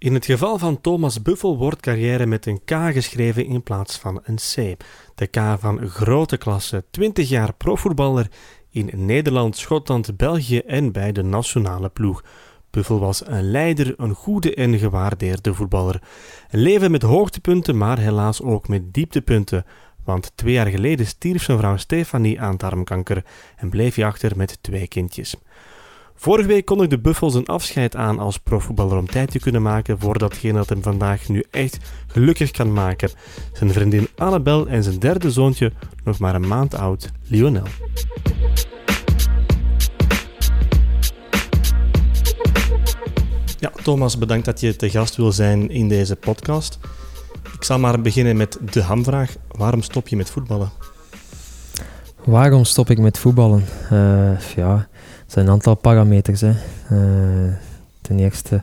In het geval van Thomas Buffel wordt carrière met een K geschreven in plaats van een C. De K van grote klasse, 20 jaar profvoetballer in Nederland, Schotland, België en bij de nationale ploeg. Buffel was een leider, een goede en gewaardeerde voetballer. Een leven met hoogtepunten, maar helaas ook met dieptepunten. Want twee jaar geleden stierf zijn vrouw Stefanie aan darmkanker en bleef hij achter met twee kindjes. Vorige week kondigde Buffel zijn afscheid aan als profvoetballer om tijd te kunnen maken voor datgene dat hem vandaag nu echt gelukkig kan maken. Zijn vriendin Annabel en zijn derde zoontje, nog maar een maand oud, Lionel. Ja, Thomas, bedankt dat je te gast wil zijn in deze podcast. Ik zal maar beginnen met de hamvraag. Waarom stop je met voetballen? Waarom stop ik met voetballen? Uh, ja, zijn een aantal parameters. Hè. Uh, ten eerste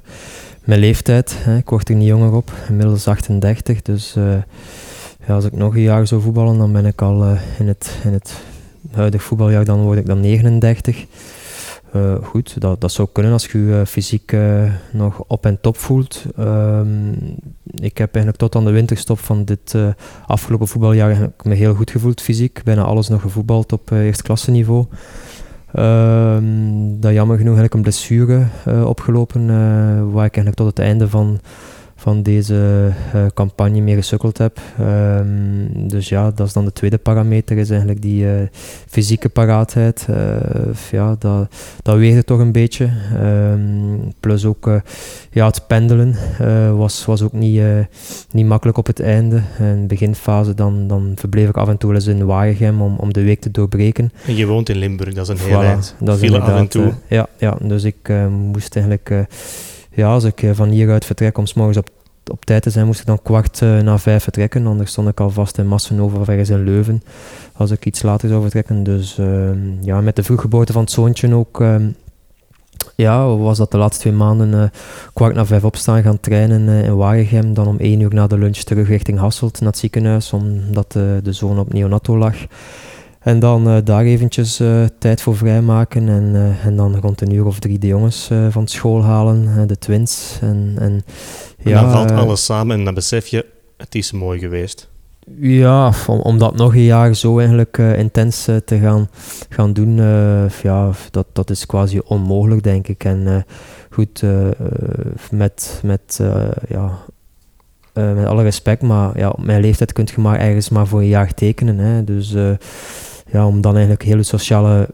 mijn leeftijd. Hè. Ik word er niet jonger op, inmiddels 38. Dus uh, ja, als ik nog een jaar zou voetballen, dan ben ik al in, het, in het huidige voetbaljaar, dan word ik dan 39. Uh, goed, dat, dat zou kunnen als je je fysiek nog op en top voelt. Um, ik heb eigenlijk tot aan de winterstop van dit afgelopen voetbaljaar me heel goed gevoeld fysiek. Bijna alles nog gevoetbald op eerste niveau. Um, dat jammer genoeg eigenlijk een blessure opgelopen, waar ik eigenlijk tot het einde van van deze uh, campagne mee gesukkeld heb. Um, dus ja, dat is dan de tweede parameter, is eigenlijk die uh, fysieke paraatheid. Uh, ja, dat, dat weegde toch een beetje. Um, plus ook ja, het pendelen was, was ook niet, niet makkelijk op het einde. In de beginfase dan, dan verbleef ik af en toe eens in Waregem om, om de week te doorbreken. En je woont in Limburg, dat is een heel eind. Dat is af en toe. ja, ja, dus ik moest eigenlijk ja, als ik van hieruit vertrek om s morgens op op tijd te zijn, moest ik dan kwart uh, na vijf vertrekken. Anders stond ik al vast in Massenhoven ergens in Leuven. Als ik iets later zou vertrekken. Dus ehm, ja, met de vroeggeboorte van het zoontje ook. Ehm, ja, was dat de laatste twee maanden uh, kwart na vijf opstaan, gaan trainen in Waregem. Dan om één uur na de lunch terug richting Hasselt naar het ziekenhuis, omdat de zoon op neonato lag. En dan uh, daar eventjes uh, tijd voor vrijmaken. En, uh, en dan rond een uur of drie de jongens van school halen, de twins. En, en, ja, en dan valt alles samen en dan besef je, het is mooi geweest. Ja, om, om dat nog een jaar zo eigenlijk intens te gaan, gaan doen, ja, dat, dat is quasi onmogelijk, denk ik. En goed, met, met ja, met alle respect, maar ja, op mijn leeftijd kun je maar ergens maar voor een jaar tekenen. Hè. Dus ja, om dan eigenlijk hele sociale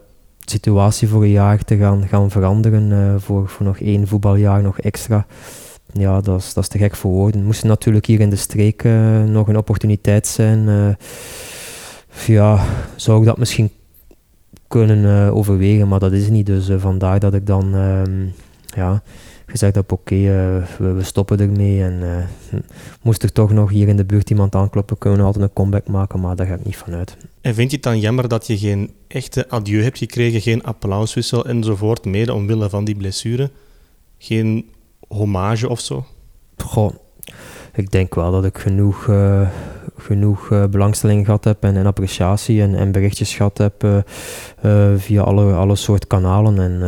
situatie voor een jaar te gaan, gaan veranderen, uh, voor, voor nog één voetbaljaar nog extra. Ja, dat is, dat is te gek voor woorden. Moest natuurlijk hier in de streek uh, nog een opportuniteit zijn. Uh, ja, zou ik dat misschien kunnen overwegen, maar dat is niet. Dus vandaar dat ik dan ehm, ja, gezegd heb, oké, okay, uh, we, we, stoppen ermee. En uh, moest er toch nog hier in de buurt iemand aankloppen, kunnen we altijd een comeback maken, maar daar ga ik niet vanuit. En vind je het dan jammer dat je geen echte adieu hebt gekregen, geen applauswissel enzovoort, mede omwille van die blessure? Geen hommage of zo? Goh, ik denk wel dat ik genoeg, uh, genoeg uh, belangstelling gehad heb en, en appreciatie en, en, berichtjes gehad heb uh, via alle, alle soort kanalen. En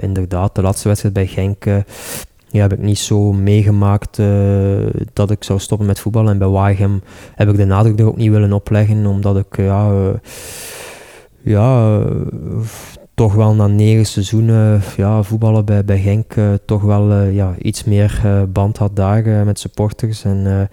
inderdaad, de laatste wedstrijd bij Genk ja, heb ik niet zo meegemaakt dat ik zou stoppen met voetbal. En bij Waregem heb ik de nadruk er ook niet willen opleggen, omdat ik ja, ja toch wel na negen seizoenen ja, voetballen bij, bij Genk toch wel ja, iets meer band had daar met supporters. En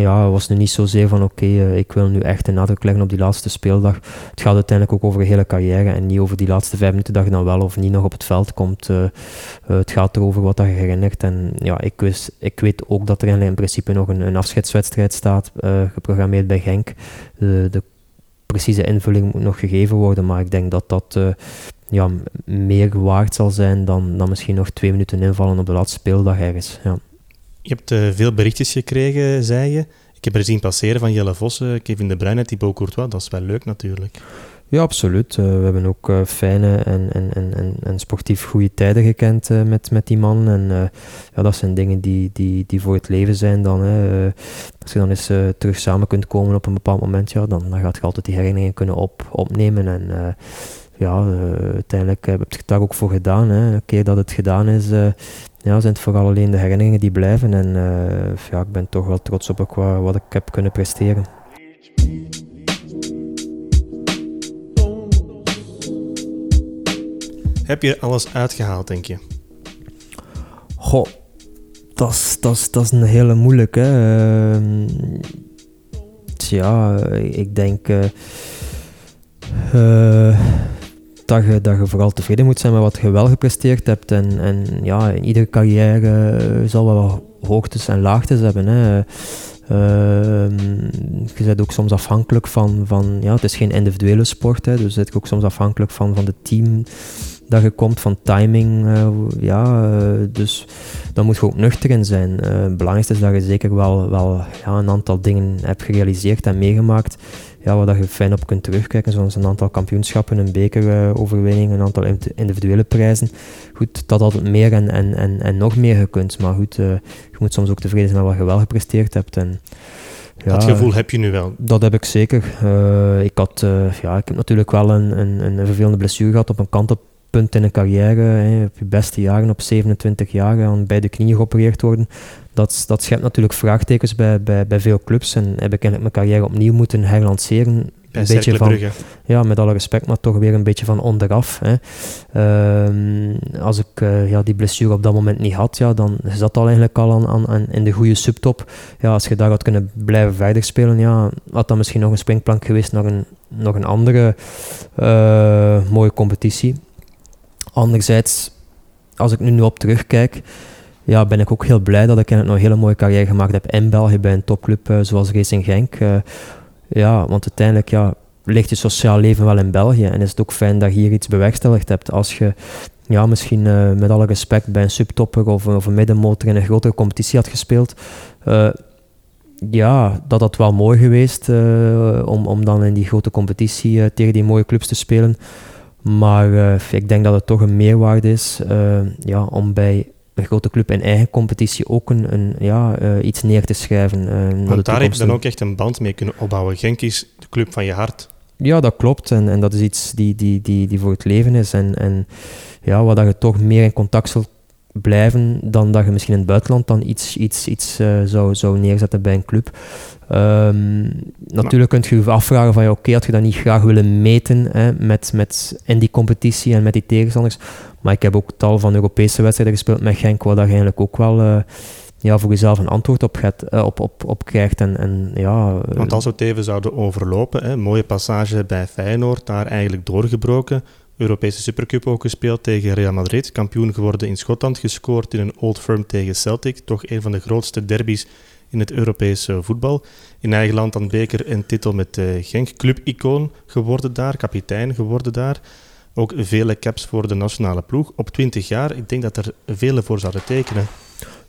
ja, was nu niet zozeer van oké, okay, ik wil nu echt een nadruk leggen op die laatste speeldag. Het gaat uiteindelijk ook over de hele carrière en niet over die laatste vijf minuten dat je dan wel of niet nog op het veld komt. het gaat erover wat dat je herinnert. En ja, ik, wist, ik weet ook dat er in principe nog een, een afscheidswedstrijd staat, geprogrammeerd bij Genk. De, precieze invulling moet nog gegeven worden, maar ik denk dat dat ja, meer waard zal zijn dan, dan misschien nog twee minuten invallen op de laatste speeldag ergens. Ja. Je hebt uh, veel berichtjes gekregen, zei je. Ik heb er zien passeren van Jelle Vossen, Kevin De Bruyne Thibaut Courtois. Dat is wel leuk natuurlijk. Ja, absoluut. Uh, we hebben ook uh, fijne en, en, en, en, sportief goede tijden gekend met, met die man. En ja, dat zijn dingen die, die, die voor het leven zijn dan. Hè. als je dan eens terug samen kunt komen op een bepaald moment, ja, dan, dan gaat je altijd die herinneringen kunnen op, opnemen. En ja, uiteindelijk heb ik het daar ook voor gedaan. Hè. Een keer dat het gedaan is, ja, zijn het vooral alleen de herinneringen die blijven. En ja, ik ben toch wel trots op wat ik heb kunnen presteren. Heb je alles uitgehaald, denk je? Goh, dat is, dat dat is een hele moeilijke. Uh, ja, ik denk uh, uh, dat, je, dat je vooral tevreden moet zijn met wat je wel gepresteerd hebt. En, en ja, in iedere carrière zal wel hoogtes en laagtes hebben. Hè. Ehm, je bent ook soms afhankelijk van, van ja, het is geen individuele sport, hè, dus bent ook soms afhankelijk van, van de team dat je komt, van timing. Uh, ja, uh, dus dan moet je ook nuchter in zijn. Uh, het belangrijkste is dat je zeker wel, wel ja, een aantal dingen hebt gerealiseerd en meegemaakt. Ja, waar dat je fijn op kunt terugkijken, zoals een aantal kampioenschappen, een bekeroverwinning, een aantal individuele prijzen. Goed, dat altijd meer en, en, en, en nog meer gekund. Maar goed, je moet soms ook tevreden zijn met wat je wel gepresteerd hebt. En, ja, dat gevoel heb je nu wel? Dat heb ik zeker. ik, had, ja, ik heb natuurlijk wel een, een, een vervelende blessure gehad op een kant op punt in een carrière, hè, op je beste jaren, op 27 jaar, aan beide knieën geopereerd worden. Dat, dat schept natuurlijk vraagtekens bij, bij, bij veel clubs. En heb ik eigenlijk mijn carrière opnieuw moeten herlanceren. Bij een beetje van, ja, met alle respect, maar toch weer een beetje van onderaf. Hè. Uh, als ik uh, ja, die blessure op dat moment niet had, ja, dan zat al eigenlijk al aan, aan, in de goede subtop. Ja, als je daar had kunnen blijven verder spelen, ja, had dat misschien nog een springplank geweest naar een, nog een andere uh, mooie competitie. Anderzijds, als ik nu, nu op terugkijk, ja, ben ik ook heel blij dat ik nog een hele mooie carrière gemaakt heb in België bij een topclub uh, zoals Racing Genk. Uh, ja, want uiteindelijk ja, ligt je sociaal leven wel in België en is het ook fijn dat je hier iets bewerkstelligd hebt. Als je ja, misschien uh, met alle respect bij een subtopper of, of een middenmotor in een grotere competitie had gespeeld, ja, dat had wel mooi geweest om, om dan in die grote competitie tegen die mooie clubs te spelen. Maar ik denk dat het toch een meerwaarde is ja, om bij een grote club in eigen competitie ook een, een ja, uh, iets neer te schrijven. Want daar heb je dan ook echt een band mee kunnen opbouwen. Genk is de club van je hart. Ja, dat klopt. En, en dat is iets die, die, die, die voor het leven is. En, en ja, waar dat je toch meer in contact zult blijven dan dat je misschien in het buitenland dan iets, iets, iets uh, zou, zou neerzetten bij een club. Um, natuurlijk kun je je afvragen van ja, oké, had je dat niet graag willen meten hè, met, met, in die competitie en met die tegenstanders. Maar ik heb ook tal van Europese wedstrijden gespeeld met Genk, waar je eigenlijk ook wel uh, ja, voor jezelf een antwoord op, gaat, uh, op, op, op krijgt. En, en, ja, Want als we het even zouden overlopen, hè, mooie passage bij Feyenoord, daar eigenlijk doorgebroken. Europese Supercup ook gespeeld tegen Real Madrid. Kampioen geworden in Schotland, gescoord in een Old Firm tegen Celtic. Toch een van de grootste derbies in het Europese voetbal. In eigen land dan beker en titel met uh, Genk. Club-icoon geworden daar, kapitein geworden daar. Ook vele caps voor de nationale ploeg. Op 20 jaar, ik denk dat er vele voor zouden tekenen.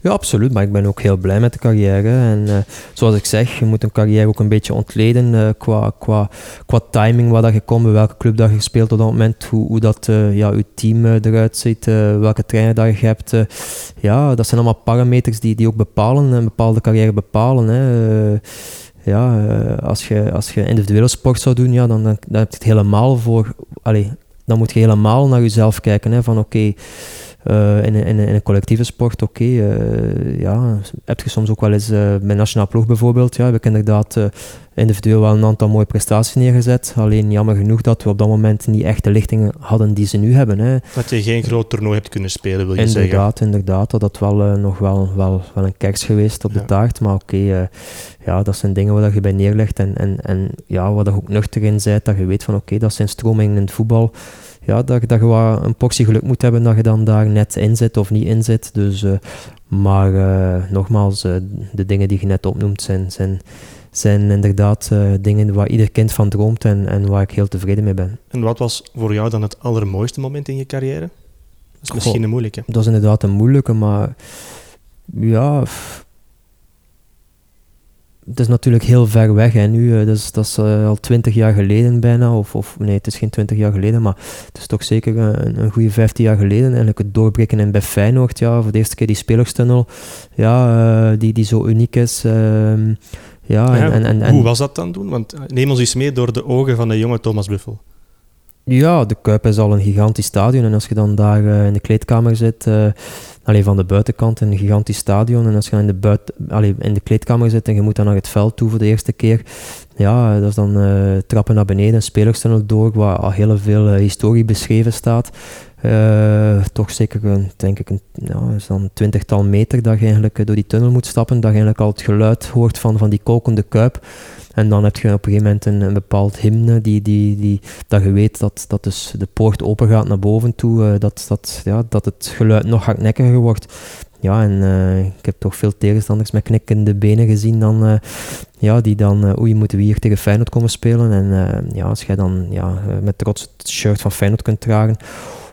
Ja, absoluut. Maar ik ben ook heel blij met de carrière. En uh, zoals ik zeg, je moet een carrière ook een beetje ontleden uh, qua, qua, qua timing, waar dat je komt, welke club dat je speelt op dat moment, hoe, hoe dat uh, ja, je team eruit ziet, welke trainer dat je hebt. ja, dat zijn allemaal parameters die, die ook bepalen, een bepaalde carrière bepalen. Hè. ja, als je, als je individuele sport zou doen, ja, dan, dan, dan heb je het helemaal voor... Allez, dan moet je helemaal naar jezelf kijken. Hè, van oké, uh, in, in, in, een collectieve sport, oké, okay, uh, ja, heb je soms ook wel eens uh, bij nationaal ploeg bijvoorbeeld, ja, heb ik inderdaad individueel wel een aantal mooie prestaties neergezet. Alleen jammer genoeg dat we op dat moment niet echt de lichtingen hadden die ze nu hebben. Hè. Dat je geen groot toernooi hebt kunnen spelen, wil je inderdaad, zeggen? Inderdaad, inderdaad. Dat had wel nog wel, wel, wel een kers geweest op de taart. Maar oké, ja, dat zijn dingen waar je bij neerlegt en, en, en ja, waar je ook nuchter in bent, dat je weet van oké, dat zijn stromingen in het voetbal ja, dat, dat je wat een portie geluk moet hebben dat je dan daar net in zit of niet in zit. Dus, uh, maar uh, nogmaals, uh, de dingen die je net opnoemt zijn, zijn, zijn inderdaad dingen waar ieder kind van droomt en, en waar ik heel tevreden mee ben. En wat was voor jou dan het allermooiste moment in je carrière? Dat is misschien een moeilijke. Dat is inderdaad een moeilijke, maar ja, het is natuurlijk heel ver weg hè, nu. Dus, dat is uh, al twintig jaar geleden bijna. Of, of nee, het is geen twintig jaar geleden, maar het is toch zeker een, een goede vijftien jaar geleden. Eigenlijk het doorbreken in bij Feyenoord, ja, voor de eerste keer die spelerstunnel, ja, uh, die, die zo uniek is. Ehm, ja, ja en, en, en, hoe was dat dan doen? Want neem ons eens mee door de ogen van de jonge Thomas Buffel. Ja, de Kuip is al een gigantisch stadion. En als je dan daar uh, in de kleedkamer zit, uh, alleen van de buitenkant een gigantisch stadion. En als je dan in de, buiten, allee, in de kleedkamer zit en je moet dan naar het veld toe voor de eerste keer. Ja, dat is dan uh, trappen naar beneden, spelerstunnel door, waar al heel veel historie beschreven staat. toch zeker, een, denk ik, een, ja, is dan twintigtal meter dat je eigenlijk door die tunnel moet stappen. Dat je eigenlijk al het geluid hoort van, van die kokende kuip. En dan heb je op een gegeven moment een, bepaald hymne die, die, die, dat je weet dat, dat dus de poort open gaat naar boven toe, uh, dat, dat, ja, dat het geluid nog hardnekkiger wordt. Ja, en uh, ik heb toch veel tegenstanders met knikkende benen gezien dan, uh, ja, die dan, oei, moeten we hier tegen Feyenoord komen spelen? En ja, als jij dan ja, met trots het shirt van Feyenoord kunt dragen,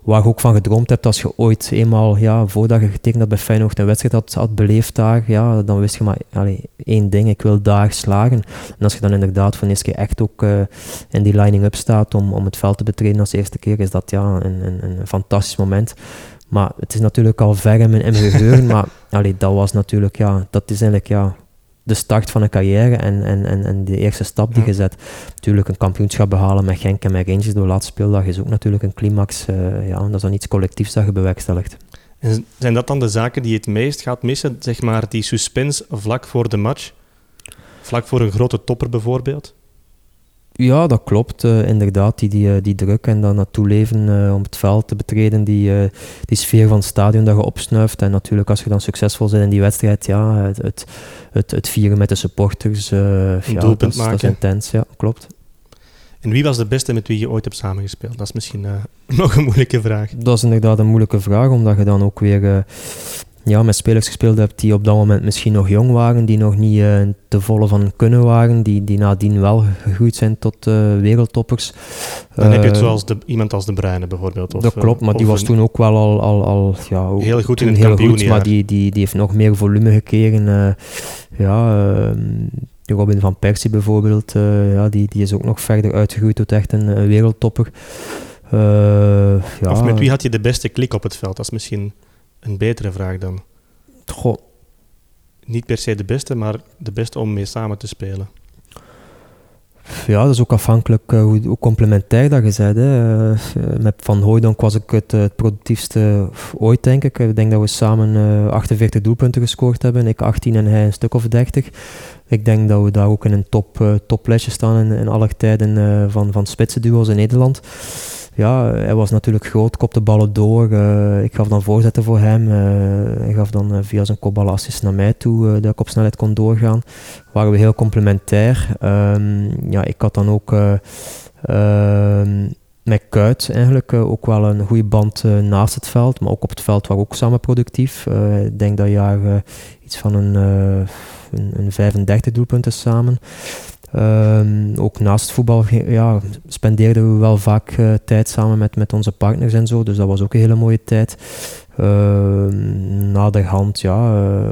waar je ook van gedroomd hebt als je ooit eenmaal, ja, voordat je getekend had bij Feyenoord een wedstrijd had, had beleefd daar, ja, dan wist je maar allee, één ding, ik wil daar slagen. En als je dan inderdaad van eerste keer echt ook uh, in die lining-up staat om, om het veld te betreden als eerste keer, is dat ja, een, een, een fantastisch moment. Maar het is natuurlijk al ver in mijn, in geheugen, maar allee, dat was natuurlijk, ja, dat is eigenlijk, ja, de start van een carrière en, en, en, en de eerste stap die je zet. Natuurlijk een kampioenschap behalen met Genk en met Rangers door laatste speeldag is ook natuurlijk een climax. Uh, ja, dat is dan iets collectiefs dat je bewerkstelligt. En zijn dat dan de zaken die je het meest gaat missen? Zeg maar die suspense vlak voor de match? Vlak voor een grote topper bijvoorbeeld? Ja, dat klopt. Uh, inderdaad, die, die, eh, die druk en dan naartoe leven uh, om het veld te betreden, die, uh, die sfeer van het stadion dat je opsnuift. En natuurlijk, als je dan succesvol bent in die wedstrijd, ja, het, het, het, het vieren met de supporters, ja, dat, dat, is intens. Ja, klopt. En wie was de beste met wie je ooit hebt samengespeeld? Dat is misschien nog een moeilijke vraag. Dat is inderdaad een moeilijke vraag, omdat je dan ook weer ja, met spelers gespeeld heb die op dat moment misschien nog jong waren, die nog niet uh, te volle van kunnen waren, die, die nadien wel gegroeid zijn tot uh, wereldtoppers. Dan heb je het eh, zoals de, iemand als De Bruyne bijvoorbeeld. Of, dat klopt, maar die was toen ook wel al... al, al ja, heel goed in het heel goed, Maar die, die, die heeft nog meer volume gekregen. ja, ehm, Robin van Persie bijvoorbeeld, ja, die, die is ook nog verder uitgegroeid tot echt een, een wereldtopper. ja. Of met wie had je de beste klik op het veld? Dat is misschien een betere vraag dan? Goh. Niet per se de beste, maar de beste om mee samen te spelen. Ja, dat is ook afhankelijk uh, hoe, hoe, complementair dat je bent. Hè. Uh, met Van Hooydonk was ik het, het, productiefste ooit, denk ik. Ik denk dat we samen uh, 48 doelpunten gescoord hebben. Ik 18 en hij een stuk of 30. Ik denk dat we daar ook in een top, toplesje staan in, in alle tijden van, van spitsenduo's in Nederland ja, hij was natuurlijk groot, kopte ballen door. Uh, ik gaf dan voorzetten voor hem. Uh, hij gaf dan uh, via zijn kopbalassist naar mij toe dat ik op snelheid kon doorgaan. Waren we heel complementair. Um, ja, ik had dan ook ehm, met Kuit eigenlijk ook wel een goede band naast het veld, maar ook op het veld waren we ook samen productief. ik denk dat jaar iets van een, een, een 35 doelpunten samen. Um, ook naast voetbal ja, spendeerden we wel vaak uh, tijd samen met, met onze partners en zo. Dus dat was ook een hele mooie tijd. Uh, na de hand, ja, uh,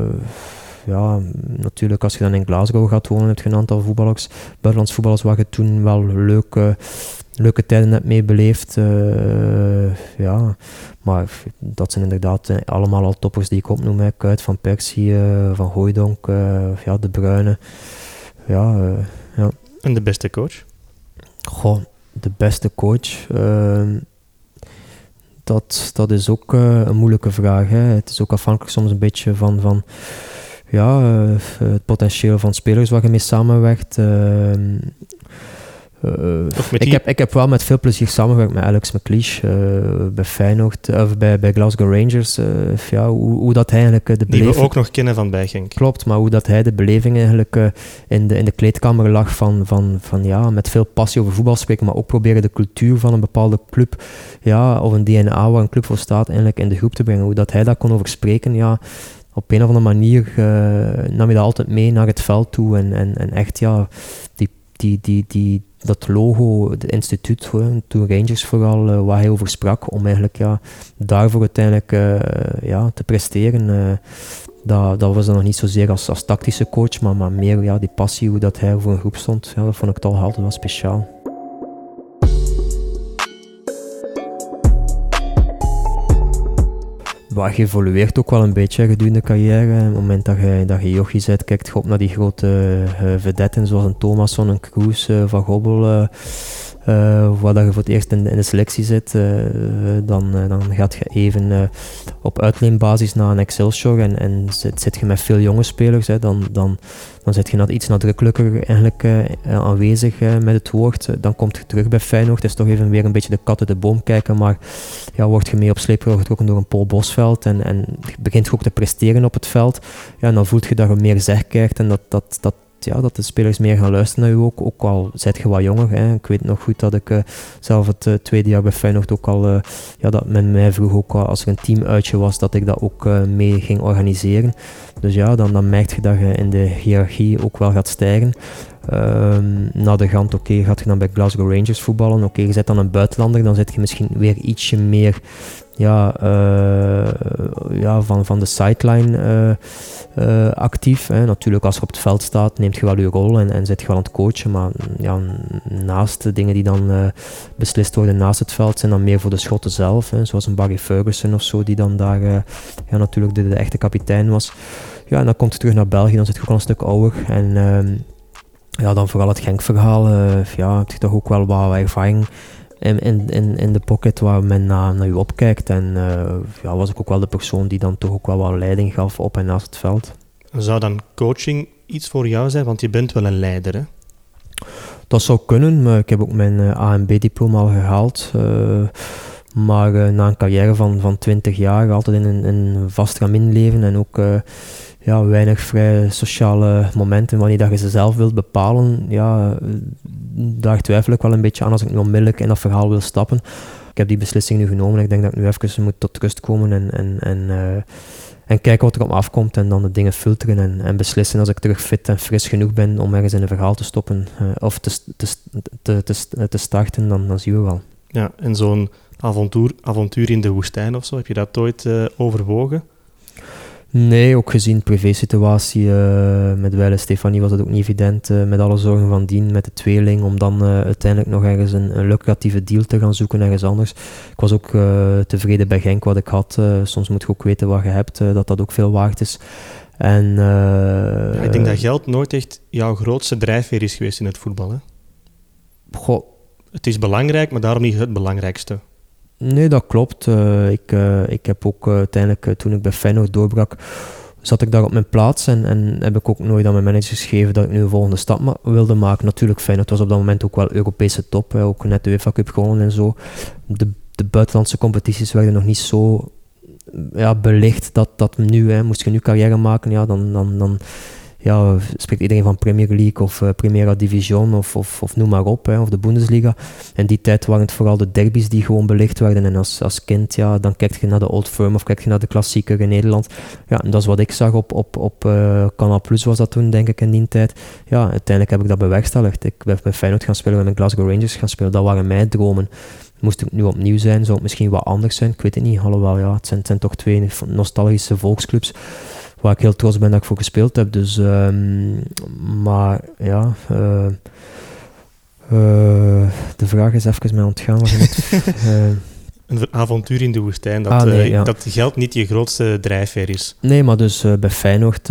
ja, natuurlijk als je dan in Glasgow gaat wonen, heb je een aantal voetballers, buitenlands voetballers, waar je toen wel leuke, leuke tijden hebt mee beleefd. ja, maar dat zijn inderdaad allemaal al toppers die ik opnoem. Kuit, Van Persie, Van Hooijdonk, ja, De Bruyne. Ja, ja. En de beste coach? Goh, de beste coach. Uh, dat, dat is ook uh, een moeilijke vraag. Hè. Het is ook afhankelijk soms een beetje van, van ja, uh, het potentieel van spelers waar je mee samenwerkt. Uh, ik, heb, ik heb wel met veel plezier samengewerkt met Alex McLeish uh, bij Feyenoord, of bij, bij Glasgow Rangers. Ja, hoe, hoe dat eigenlijk de beleving... Die we ook nog kennen van Bijgenk. Klopt, maar hoe dat hij de beleving eigenlijk in, de, in de kleedkamer lag van, van, van ja, met veel passie over voetbal spreken, maar ook proberen de cultuur van een bepaalde club, ja, of een DNA waar een club voor staat, eigenlijk in de groep te brengen. Hoe dat hij daar kon over spreken, ja op een of andere manier nam je dat altijd mee naar het veld toe. En, en, en echt, ja, die, die, die, die, dat logo, het instituut, toen Rangers vooral, uh, waar hij over sprak, om eigenlijk ja, daarvoor uiteindelijk uh, ja, te presteren. Uh, dat, dat was dan nog niet zozeer als, als tactische coach, maar, maar meer ja, die passie, hoe dat hij voor een groep stond, ja, dat vond ik toch altijd wel speciaal. Maar je evolueert ook wel een beetje gedurende de carrière. Op het moment dat je, dat je jochie bent, kijkt je op naar die grote uh, vedetten zoals een Thomasson, een Kroes, uh, Van Gobbel. Uh, waar dat je voor het eerst in, in de selectie zit, dan, dan gaat je even op uitleenbasis naar een Excelsior en, en zit, zit je met veel jonge spelers, hè, dan, dan, dan zit je net iets nadrukkelijker eigenlijk, aanwezig met het woord. dan komt je terug bij Feyenoord, is toch even weer een beetje de kat uit de boom kijken, maar ja, word je mee op sleeptouw getrokken door een Paul Bosveld en, en begint je ook te presteren op het veld, ja, dan voelt je dat je meer zeg krijgt en dat, dat, dat, ja, dat de spelers meer gaan luisteren naar je ook. Ook al zit je wat jonger. Hè. Ik weet nog goed dat ik uh, zelf het uh, tweede jaar bij Feyenoord ook al, uh, ja, dat men mij vroeg ook als er een teamuitje was, dat ik dat ook mee ging organiseren. Dus ja, dan, dan merk je dat je in de hiërarchie ook wel gaat stijgen. Um, na de Gant, oké, gaat je dan bij Glasgow Rangers voetballen. Oké, okay, je zit dan een buitenlander, dan zit je misschien weer ietsje meer ja, uh, ja, van, van de sideline uh, uh, actief. Hè. Natuurlijk, als je op het veld staat, neemt je wel je rol en, en zit je wel aan het coachen. Maar ja, naast de dingen die dan beslist worden naast het veld, zijn dan meer voor de schotten zelf. Hè. Zoals een Barry Ferguson of zo, die dan daar ja, natuurlijk de, de, echte kapitein was. Ja, en dan komt je terug naar België, dan zit je ook een stuk ouder. En ehm, ja, dan vooral het Genk-verhaal. ja, heb je toch ook wel wat ervaring in, in, in de pocket waar men naar, naar u opkijkt. En uh, ja, was ik ook wel de persoon die dan toch ook wel wat leiding gaf op en naast het veld. Zou dan coaching iets voor jou zijn? Want je bent wel een leider, hè? Dat zou kunnen, maar ik heb ook mijn uh, AMB-diploma al gehaald. Uh, maar na een carrière van, van 20 jaar, altijd in een, een vast ramin leven en ook ja, weinig vrij sociale momenten wanneer dat je ze zelf wilt bepalen. Ja, daar twijfel ik wel een beetje aan als ik nu onmiddellijk in dat verhaal wil stappen. Ik heb die beslissing nu genomen. Ik denk dat ik nu even moet tot rust komen en, en, en, uh, en kijken wat er op me afkomt en dan de dingen filteren en, en beslissen als ik terug fit en fris genoeg ben om ergens in een verhaal te stoppen uh, of te, te, te, te, te starten, dan, dan zien we wel. Ja, en zo'n avontuur, avontuur in de woestijn of zo, heb je dat ooit uh, overwogen? Nee, ook gezien de privésituatie uh, met Weile Stefanie was het ook niet evident uh, met alle zorgen van dien, met de tweeling, om dan uh, uiteindelijk nog ergens een, een, lucratieve deal te gaan zoeken ergens anders. Ik was ook tevreden bij Genk wat ik had. soms moet je ook weten wat je hebt, dat dat ook veel waard is. En, ja, ik denk dat geld nooit echt jouw grootste drijfveer is geweest in het voetbal. Hè? Goh. Het is belangrijk, maar daarom niet het belangrijkste. Nee, dat klopt. Uh, ik, uh, ik heb ook uh, uiteindelijk, toen ik bij Feyenoord doorbrak, zat ik daar op mijn plaats en, en heb ik ook nooit aan mijn manager geschreven dat ik nu een volgende stap wilde maken. Natuurlijk, Feyenoord was op dat moment ook wel Europese top, hè, ook net de UEFA Cup gewonnen en zo. De, de buitenlandse competities werden nog niet zo ja, belicht dat, dat nu, hè, moest je nu carrière maken, ja, dan, dan, dan ja, spreekt iedereen van Premier League of uh, Primera Division of, of, of noem maar op, of de Bundesliga. In die tijd waren het vooral de derbies die gewoon belicht werden. En als, als kind, ja, dan kijk je naar de Old Firm of kijk je naar de klassieker in Nederland. Ja, en dat is wat ik zag op, op, op uh, Canal Plus was dat toen, denk ik, in die tijd. Ja, uiteindelijk heb ik dat bewerkstelligd. Ik ben bij Feyenoord gaan spelen, met Glasgow Rangers gaan spelen. Dat waren mijn dromen. Moest het nu opnieuw zijn, zou het misschien wat anders zijn. Ik weet het niet, alhoewel, ja, het zijn, het zijn toch twee nostalgische volksclubs waar ik heel trots ben dat ik voor gespeeld heb. Dus, um, maar ja, uh, uh, de vraag is even mij ontgaan. Wat je uh, een avontuur in de woestijn, dat, ah, nee, ja. dat geld niet je grootste drijfveer is. Nee, maar dus bij Feyenoord,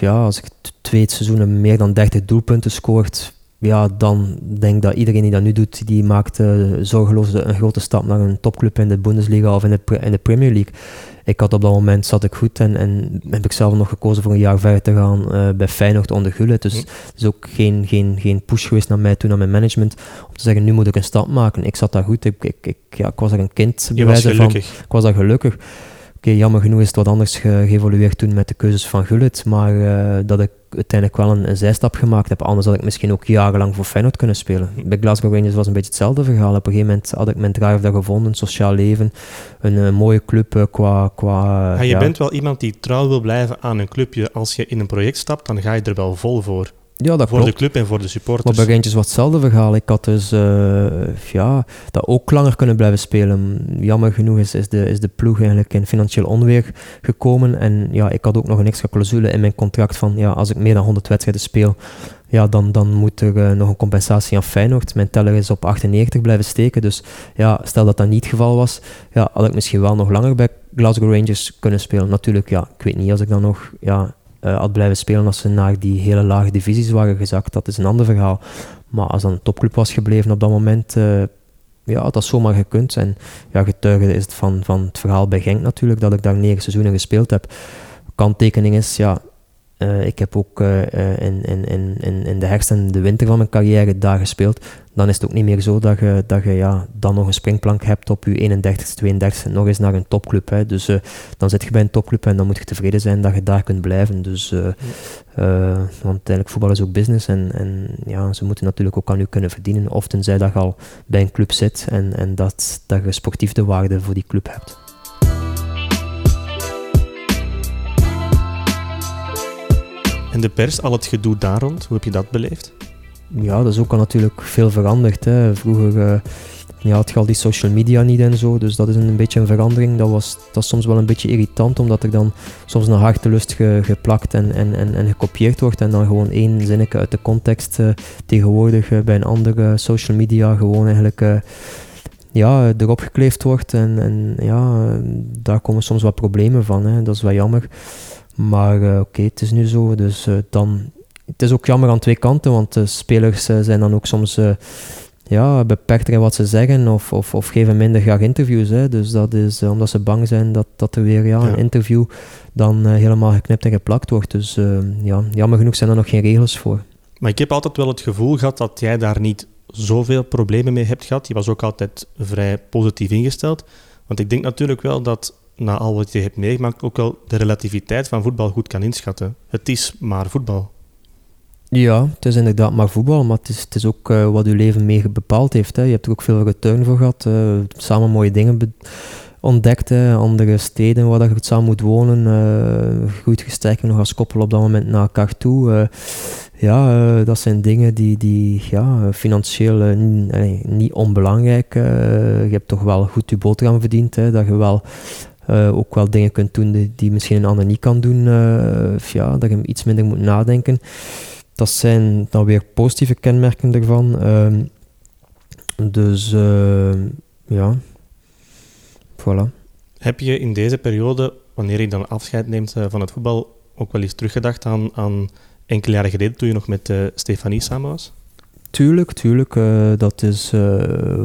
ja, als ik twee seizoenen meer dan 30 doelpunten scoort, ja, dan denk ik dat iedereen die dat nu doet, die maakt zorgeloos een grote stap naar een topclub in de Bundesliga of in de, in de Premier League ik had op dat moment zat ik goed en, en heb ik zelf nog gekozen voor een jaar verder te gaan uh, bij Feyenoord onder Gullit. Dus het is ook geen, geen, geen push geweest naar mij toen, naar mijn management, om te zeggen, nu moet ik een stap maken. Ik zat daar goed, ik, ik, ik ja, ik was er een kind. Je was gelukkig. Van, ik was daar gelukkig. Oké, jammer genoeg is het wat anders ge geëvolueerd toen met de keuzes van Gullit, maar uh, dat ik uiteindelijk wel een, een, zijstap gemaakt heb. Anders had ik misschien ook jarenlang voor Feyenoord kunnen spelen. Bij Glasgow Rangers was een beetje hetzelfde verhaal. Op een gegeven moment had ik mijn drive daar gevonden, sociaal leven, een, een mooie club uh, qua... qua ja, je bent wel iemand die trouw wil blijven aan een clubje. Als je in een project stapt, dan ga je er wel vol voor. Ja, dat voor de club en voor de supporters. Maar bij Rangers was hetzelfde verhaal. Ik had dus uh, ja, dat ook langer kunnen blijven spelen. Jammer genoeg is, is, de, is de ploeg eigenlijk in financieel onweer gekomen. En ja, ik had ook nog een extra clausule in mijn contract van ja, als ik meer dan 100 wedstrijden speel, ja, dan, dan moet er uh, nog een compensatie aan Feyenoord. Mijn teller is op 98 blijven steken. Dus ja, stel dat dat niet het geval was, ja, had ik misschien wel nog langer bij Glasgow Rangers kunnen spelen. Natuurlijk, ja, ik weet niet als ik dan nog ja, had blijven spelen als ze naar die hele lage divisies waren gezakt. Dat is een ander verhaal. Maar als dan een topclub was gebleven op dat moment, ja, had dat zomaar gekund. En ja, getuige is het van, van het verhaal bij Genk natuurlijk, dat ik daar negen seizoenen gespeeld heb. Kanttekening is, ja, uh, ik heb ook uh, in, in, in, in de herfst en de winter van mijn carrière daar gespeeld. Dan is het ook niet meer zo dat je, dat je ja, dan nog een springplank hebt op je 31ste, 32ste, nog eens naar een topclub. Hè. Dus uh, dan zit je bij een topclub en dan moet je tevreden zijn dat je daar kunt blijven. Dus, want eigenlijk voetbal is ook business en, en ja, ze moeten natuurlijk ook aan u kunnen verdienen. Of tenzij dat je al bij een club zit en, en dat, dat je sportief de waarde voor die club hebt. En de pers, al het gedoe daar rond, hoe heb je dat beleefd? Ja, dat is ook al natuurlijk veel veranderd. Hè. Vroeger uh, ja, had je al die social media niet en zo, dus dat is een, beetje een verandering. Dat was dat is soms wel een beetje irritant, omdat er dan soms een hartelust ge, geplakt en, en, en, en, gekopieerd wordt en dan gewoon één zinnetje uit de context uh, tegenwoordig uh, bij een andere social media gewoon eigenlijk ja, erop gekleefd wordt. En, en ja, daar komen soms wat problemen van. Hè. Dat is wel jammer. Maar uh, oké, het is nu zo. Dus uh, dan. Het is ook jammer aan twee kanten, want de spelers uh, zijn dan ook soms ja, beperkter in wat ze zeggen of, of, of geven minder graag interviews. Hè. Dus dat is omdat ze bang zijn dat, dat er weer ja, een interview dan helemaal geknipt en geplakt wordt. Dus ja, jammer genoeg zijn er nog geen regels voor. Maar ik heb altijd wel het gevoel gehad dat jij daar niet zoveel problemen mee hebt gehad. Je was ook altijd vrij positief ingesteld. Want ik denk natuurlijk wel dat na al wat je hebt meegemaakt, ook wel de relativiteit van voetbal goed kan inschatten. Het is maar voetbal. Ja, het is inderdaad maar voetbal, maar het is, het is ook uh, wat je leven mee bepaald heeft. Hè. Je hebt er ook veel return voor gehad, uh, samen mooie dingen ontdekt, hè. andere steden waar je samen moet wonen, uh, goed gesterkt nog als koppel op dat moment naar elkaar toe. ja, dat zijn dingen die, die ja, financieel niet, niet onbelangrijk. je hebt toch wel goed je boterham verdiend, hè, dat je wel uh, ook wel dingen kunt doen die, misschien een ander niet kan doen. Uh, ja, dat je iets minder moet nadenken. Dat zijn dan weer positieve kenmerken ervan. Uh, dus uh, ja, voilà. Heb je in deze periode, wanneer je dan afscheid neemt van het voetbal, ook wel eens teruggedacht aan, aan enkele jaren geleden toen je nog met Stefanie samen was? Tuurlijk, tuurlijk. Uh, dat is uh,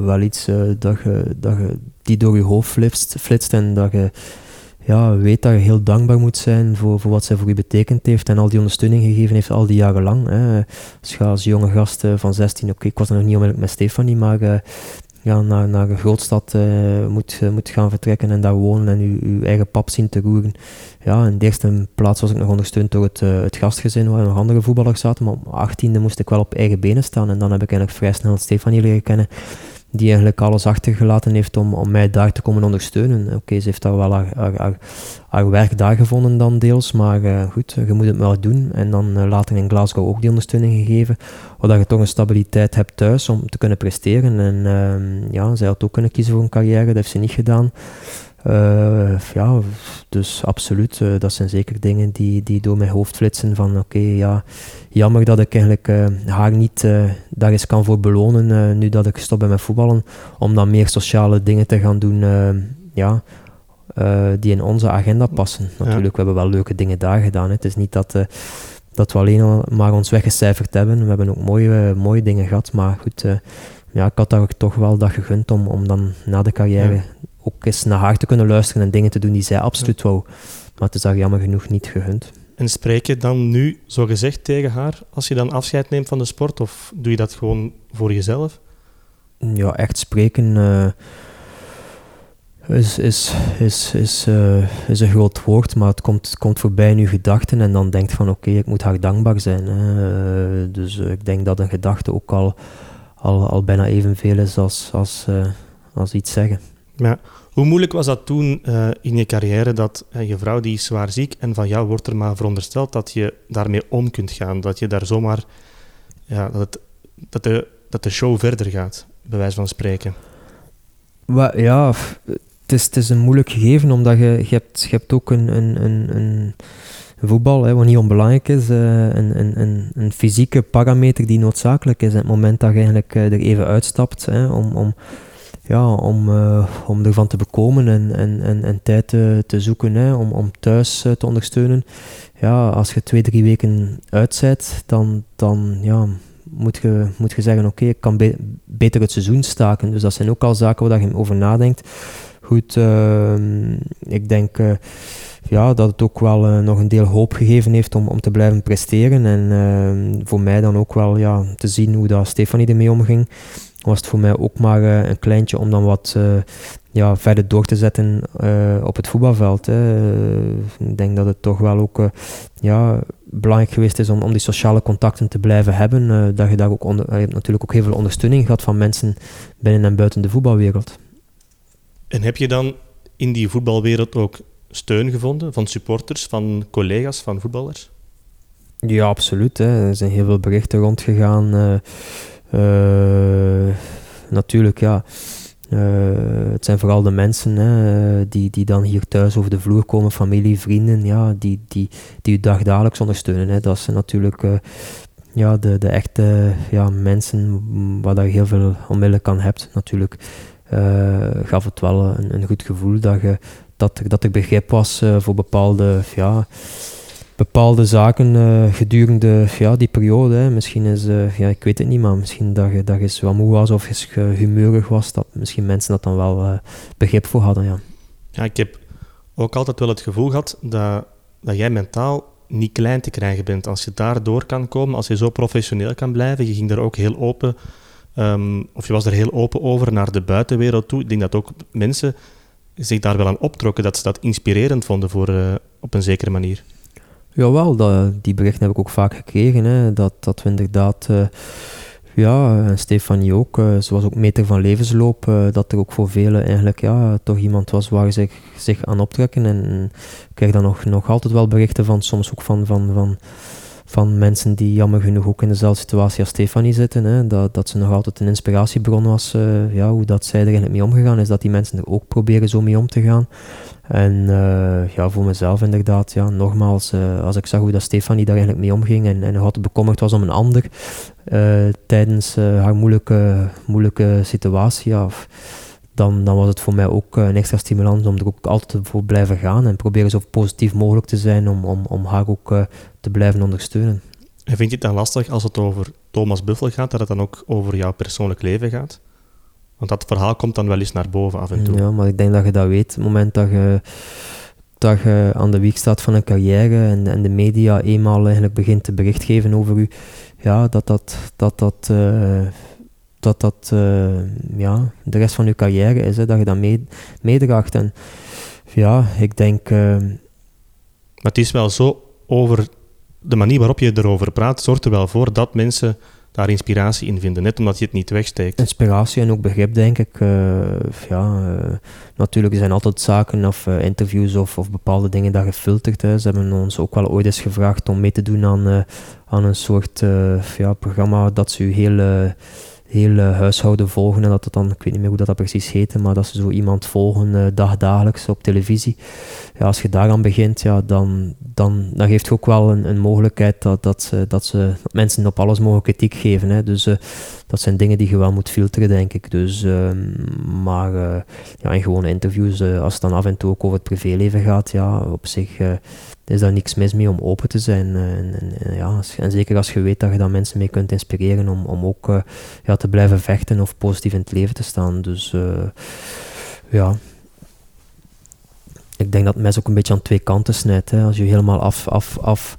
wel iets uh, dat, je, dat je, die door je hoofd flitst, flitst en dat je ja, weet dat je heel dankbaar moet zijn voor, voor wat zij voor je betekend heeft en al die ondersteuning gegeven heeft al die jaren lang. Hè. Als je als jonge gast van 16, oké, ik was nog niet onmiddellijk met Stefanie, maar ja, naar, naar een grootstad uh, moet, moet gaan vertrekken en daar wonen en je, eigen pap zien te roeren. Ja, in de eerste plaats was ik nog ondersteund door het, uh, het gastgezin waar nog andere voetballers zaten, maar op 18e moest ik wel op eigen benen staan en dan heb ik eigenlijk vrij snel Stefanie leren kennen die eigenlijk alles achtergelaten heeft om, om mij daar te komen ondersteunen. Oké, ze heeft daar wel haar, haar, haar, werk daar gevonden dan deels, maar uh, goed, je moet het wel doen. En dan uh, later in Glasgow ook die ondersteuning gegeven, zodat je toch een stabiliteit hebt thuis om te kunnen presteren. En uh, ja, zij had ook kunnen kiezen voor een carrière, dat heeft ze niet gedaan. Uh, ja, dus absoluut, uh, dat zijn zeker dingen die, die door mijn hoofd flitsen van oké, ja, jammer dat ik eigenlijk uh, haar niet daar eens kan voor belonen, nu dat ik stop ben met voetballen, om dan meer sociale dingen te gaan doen, ja, die in onze agenda passen. Natuurlijk, we hebben wel leuke dingen daar gedaan, hè. het is niet dat, dat we alleen al maar ons weggecijferd hebben, we hebben ook mooie, mooie dingen gehad, maar goed, ja, ik had daar ook toch wel dat gegund om, om dan na de carrière ook eens naar haar te kunnen luisteren en dingen te doen die zij absoluut wou. Maar het is daar jammer genoeg niet gegund. En spreek je dan nu zo gezegd tegen haar als je dan afscheid neemt van de sport? Of doe je dat gewoon voor jezelf? Ja, echt spreken uh, is, is, is, is, uh, is een groot woord, maar het komt, komt voorbij in je gedachten en dan denkt van oké, ik moet haar dankbaar zijn. Hè. dus uh, ik denk dat een gedachte ook al, al, al bijna evenveel is als, als, als iets zeggen. Ja. Hoe moeilijk was dat toen uh, in je carrière dat uh, je vrouw die is zwaar ziek en van jou wordt er maar verondersteld dat je daarmee om kunt gaan, dat je daar zomaar, ja, dat, het, dat, de, dat de show verder gaat, bij wijze van spreken? ja, het is, het is een moeilijk gegeven omdat je, je, hebt, je hebt ook een, een, een, een voetbal, hè, wat niet onbelangrijk is, uh, een, een, een, fysieke parameter die noodzakelijk is. op het moment dat je eigenlijk er even uitstapt hè, om, om ja, om, uh, om ervan te bekomen en, en, en, en tijd te, te zoeken hè, om, om thuis te ondersteunen. Ja, als je twee, drie weken uitzet, dan, dan ja, moet, je, moet je zeggen, oké, ik kan beter het seizoen staken. Dus dat zijn ook al zaken waar je over nadenkt. Goed, ehm, ik denk ja, dat het ook wel nog een deel hoop gegeven heeft om, om te blijven presteren. En uh, voor mij dan ook wel ja, te zien hoe Stefanie ermee omging, was het voor mij ook maar uh, een kleintje om dan wat ja, verder door te zetten op het voetbalveld. Hè. ik denk dat het toch wel ook ja, belangrijk geweest is om, om die sociale contacten te blijven hebben. dat je daar ook onder, je hebt natuurlijk ook heel veel ondersteuning gehad van mensen binnen en buiten de voetbalwereld. En heb je dan in die voetbalwereld ook steun gevonden van supporters, van collega's, van voetballers? Ja, absoluut. Hè. Er zijn heel veel berichten rondgegaan. Uh, natuurlijk, ja. Uh, het zijn vooral de mensen hè, die, die dan hier thuis over de vloer komen, familie, vrienden, ja, die, die, die u dagdagelijks ondersteunen. Hè. Dat zijn natuurlijk ja, de, de echte ja, mensen waar je heel veel onmiddellijk aan hebt. Natuurlijk gaf het wel een, een goed gevoel dat je dat, dat er begrip was voor bepaalde, ja, bepaalde zaken uh, gedurende ja, die periode. Hè. Misschien is, uh, ja, ik weet het niet, maar misschien dat je, dat je wat moe was of je humeurig was, dat misschien mensen dat dan wel begrip voor hadden. Ja. ja, ik heb ook altijd wel het gevoel gehad dat, dat jij mentaal niet klein te krijgen bent. Als je daar door kan komen, als je zo professioneel kan blijven, je ging daar ook heel open, um, of je was er heel open over naar de buitenwereld toe. Ik denk dat ook mensen zich daar wel aan optrokken, dat ze dat inspirerend vonden voor, op een zekere manier. Jawel, dat, die berichten heb ik ook vaak gekregen. Hè, dat, dat we inderdaad, uh, ja, en Stefanie ook, uh, ze was ook meter van levensloop, dat er ook voor velen eigenlijk ja, toch iemand was waar ze zich, zich aan optrekken. En ik krijg dan nog, nog altijd wel berichten van, soms ook van, van, van van mensen die jammer genoeg ook in dezelfde situatie als Stefanie zitten. Hè, dat, dat ze nog altijd een inspiratiebron was, uh, ja, hoe dat zij er eigenlijk mee omgegaan is, dat die mensen er ook proberen zo mee om te gaan. En uh, ja, voor mezelf inderdaad, ja, nogmaals, uh, als ik zag hoe dat Stefanie daar eigenlijk mee omging en, en altijd bekommerd was om een ander tijdens haar moeilijke, moeilijke situatie, ja, dan, dan was het voor mij ook een extra stimulans om er ook altijd voor blijven gaan en proberen zo positief mogelijk te zijn om, om, om haar ook te blijven ondersteunen. En vind je het dan lastig als het over Thomas Buffel gaat, dat het dan ook over jouw persoonlijk leven gaat? Want dat verhaal komt dan wel eens naar boven af en toe. Ja, maar ik denk dat je dat weet. Het moment dat je, dat je aan de wieg staat van een carrière en, en de media eenmaal eigenlijk begint te bericht geven over u, ja, dat dat, dat, dat, uh, dat, dat uh, ja, de rest van je carrière is, hè, dat je dat mee, meedraagt. En ja, ik denk... Uh, maar het is wel zo over de manier waarop je erover praat, zorgt er wel voor dat mensen daar inspiratie in vinden, net omdat je het niet wegsteekt. Inspiratie en ook begrip, denk ik. Uh, ja, uh, natuurlijk zijn altijd zaken of uh, interviews of, of, bepaalde dingen dat gefilterd. Hè. Ze hebben ons ook wel ooit eens gevraagd om mee te doen aan, aan een soort ja, programma dat ze u heel heel huishouden volgen en dat het dan, ik weet niet meer hoe dat, dat precies heette, maar dat ze zo iemand volgen uh, dagdagelijks op televisie. Ja, als je daaraan begint, ja, dan, dan, dan geeft je ook wel een, een mogelijkheid dat, dat, ze, dat, ze, mensen op alles mogen kritiek geven. Hè. Dus uh, dat zijn dingen die je wel moet filteren, denk ik. Dus, uh, maar uh, ja, in gewone interviews, als het dan af en toe ook over het privéleven gaat, ja, op zich is daar niks mis mee om open te zijn. Eh, en, en, ja, en zeker als je weet dat je dan mensen mee kunt inspireren om, om ook uh, ja, te blijven vechten of positief in het leven te staan. Dus ja, ik denk dat het mes ook een beetje aan twee kanten snijdt. Hè. Als je helemaal af, af, af,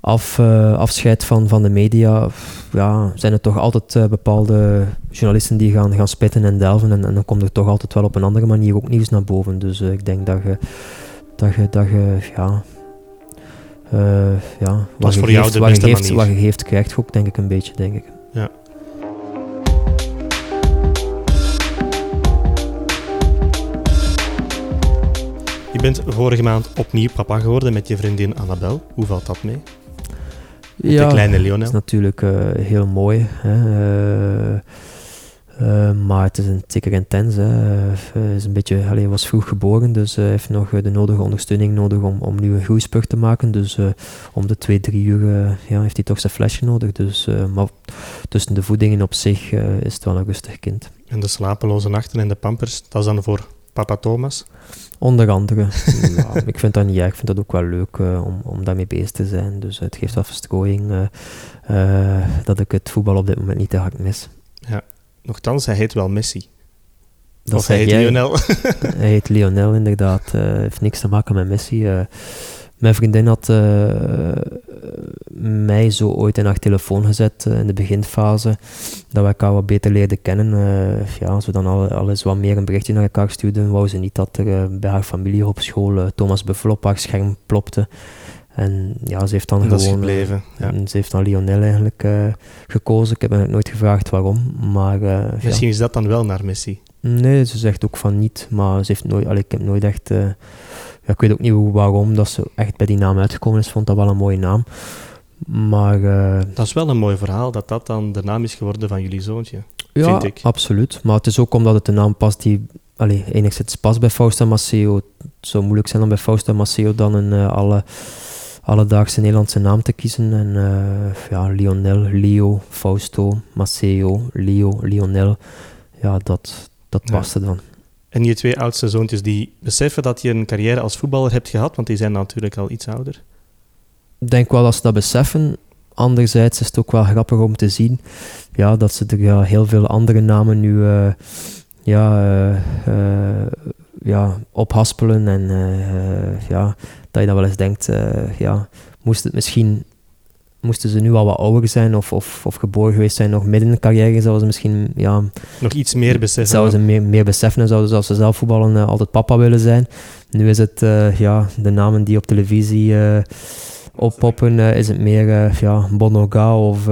af, afscheidt van, van de media, ja, zijn er toch altijd bepaalde journalisten die gaan, gaan spitten en delven. En, en, dan komt er toch altijd wel op een andere manier ook nieuws naar boven. Dus ik denk dat je, dat je, dat je ja, uh, ja, wat je, voor geeft, jou de wat, je geeft, wat je geeft, krijgt je ook, denk ik, een beetje, denk ik. Ja. Je bent vorige maand opnieuw papa geworden met je vriendin Annabel. Hoe valt dat mee? Met ja, de kleine Lionel. dat is natuurlijk uh, heel mooi. Hè. Uh, Uh, maar het is een, zeker intens. Hij is een beetje, allee, was vroeg geboren, dus hij heeft nog de nodige ondersteuning nodig om, om nu een groeispurt te maken. Dus om de twee, drie uur ja, heeft hij toch zijn flesje nodig. Dus, maar tussen de voedingen op zich is het wel een rustig kind. En de slapeloze nachten en de pampers, dat is dan voor papa Thomas? Onder andere. ja, ik vind dat niet erg. Ik vind dat ook wel leuk uh, om, om daarmee bezig te zijn. Dus het geeft wel verstrooiing uh, dat ik het voetbal op dit moment niet te hard mis. Ja, nochtans, hij heet wel Messi. Dat of hij heet Lionel. hij heet Lionel, inderdaad. heeft niks te maken met Messi. Mijn vriendin had uh, mij zo ooit in haar telefoon gezet uh, in de beginfase, dat we elkaar wat beter leerden kennen. Uh, ja, als we dan al, al eens wat meer een berichtje naar elkaar stuurden, wou ze niet dat er bij haar familie op school Thomas Buffel op haar scherm plopte. En ja, ze heeft dan dat gewoon... gebleven, ja. Ze heeft dan Lionel eigenlijk gekozen. Ik heb nooit gevraagd waarom, maar... Misschien ja. is dat dan wel naar Messi? Nee, ze zegt ook van niet, maar ze heeft nooit... Allee, ik heb nooit echt ja, ik weet ook niet hoe, waarom dat ze echt bij die naam uitgekomen is. vond dat wel een mooie naam. Maar... Dat is wel een mooi verhaal, dat dat dan de naam is geworden van jullie zoontje. Ja, vind ik. absoluut. Maar het is ook omdat het de naam past die... Allee, enigszins past bij Fausta Maceo. Het zou moeilijk zijn om bij Fausta Maceo dan een uh, alle, alledaagse Nederlandse naam te kiezen. En uh, ja, Lionel, Leo, Fausto, Maceo, Leo, Lionel. Ja, dat, dat paste ja. dan. En je twee oudste zoontjes, die beseffen dat je een carrière als voetballer hebt gehad, want die zijn natuurlijk al iets ouder. Ik denk wel dat ze dat beseffen. Anderzijds is het ook wel grappig om te zien ja, dat ze er ja, heel veel andere namen nu uh, ja, uh, uh, ja, ophaspelen. En ja, dat je dan wel eens denkt, ja, moest het misschien moesten ze nu al wat ouder zijn of, of, of geboren geweest zijn, nog midden in de carrière, zouden ze misschien ja, nog iets meer beseffen. Zouden ze meer, meer beseffen en zouden ze als ze zelf voetballen uh, altijd papa willen zijn. Nu is het uh, ja, de namen die op televisie uh, oppoppen, is het meer ja, Bonoga of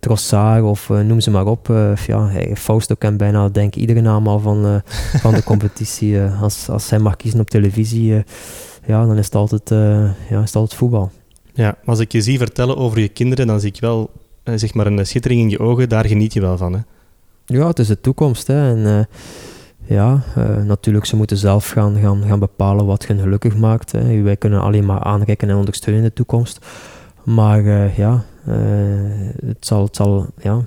Trossard of noem ze maar op. ja, Fausto kent bijna denk iedere naam al van, van de competitie. als, als hij mag kiezen op televisie, ja, dan is het altijd, ja, is het altijd voetbal. Ja, als ik je zie vertellen over je kinderen, dan zie ik wel eh, zeg maar een schittering in je ogen. Daar geniet je wel van, hè? Ja, het is de toekomst. Hè. En ja, uh, natuurlijk, ze moeten zelf gaan, gaan, gaan bepalen wat hen gelukkig maakt. Hè. Wij kunnen alleen maar aanreiken en ondersteunen in de toekomst. Maar uh, ja, het zal, het zal ja,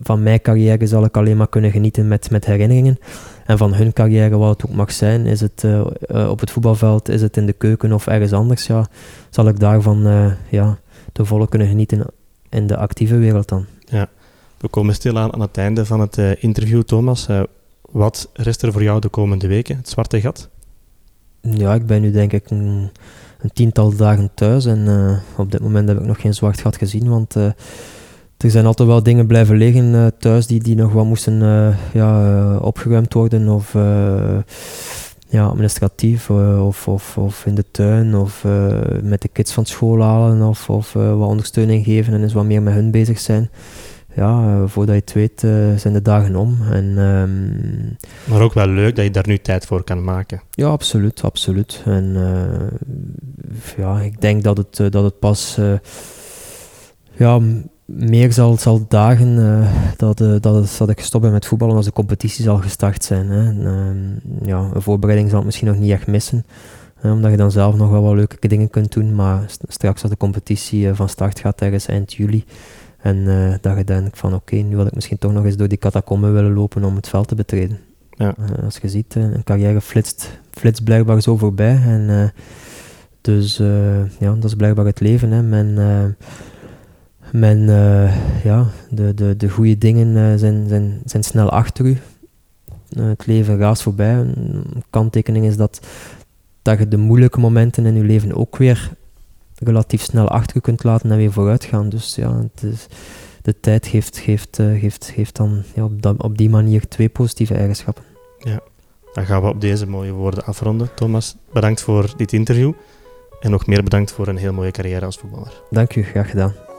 van mijn carrière zal ik alleen maar kunnen genieten met, met herinneringen. En van hun carrière, wat het ook mag zijn, is het op het voetbalveld, is het in de keuken of ergens anders, ja, zal ik daarvan ja, te volle kunnen genieten in de actieve wereld dan. Ja, we komen stilaan aan het einde van het interview, Thomas. Wat rest er voor jou de komende weken, het zwarte gat? Ja, ik ben nu denk ik een, tiental dagen thuis en op dit moment heb ik nog geen zwart gat gezien, want er zijn altijd wel dingen blijven liggen uh, thuis die, die nog wat moesten ja, opgeruimd worden of ja, administratief of, of, of in de tuin of met de kids van school halen of, of wat ondersteuning geven en eens wat meer met hun bezig zijn. Ja, voordat je het weet zijn de dagen om. En, um, maar ook wel leuk dat je daar nu tijd voor kan maken. Ja, absoluut, absoluut. En ja, ik denk dat het, dat het pas ja, meer zal, zal dagen dat, dat, dat ik gestopt ben met voetballen als de competitie zal gestart zijn. Hè. En, uh, ja, een voorbereiding zal het misschien nog niet echt missen, omdat je dan zelf nog wel wat leuke dingen kunt doen. Maar straks als de competitie van start gaat, ergens eind juli, en dat je denkt van oké, nu wil ik misschien toch nog eens door die catacomben willen lopen om het veld te betreden. Ja. als je ziet, een carrière flitst, flitst blijkbaar zo voorbij. En, dus ja, dat is blijkbaar het leven. Hè. Men, men, ja, de, de, de goede dingen zijn, zijn, zijn snel achter u. Het leven raast voorbij. Een kanttekening is dat, dat je de moeilijke momenten in je leven ook weer relatief snel achter je kunt laten en weer vooruit gaan. Dus ja, het is, de tijd geeft, geeft, geeft, geeft dan ja, op, dat, op die manier twee positieve eigenschappen. Ja, dan gaan we op deze mooie woorden afronden. Thomas, bedankt voor dit interview. En nog meer bedankt voor een heel mooie carrière als voetballer. Dank u, graag gedaan.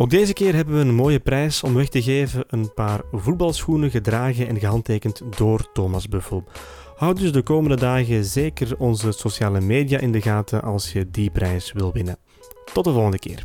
Ook deze keer hebben we een mooie prijs om weg te geven: een paar voetbalschoenen gedragen en gehandtekend door Thomas Buffel. Houd dus de komende dagen zeker onze sociale media in de gaten als je die prijs wil winnen. Tot de volgende keer.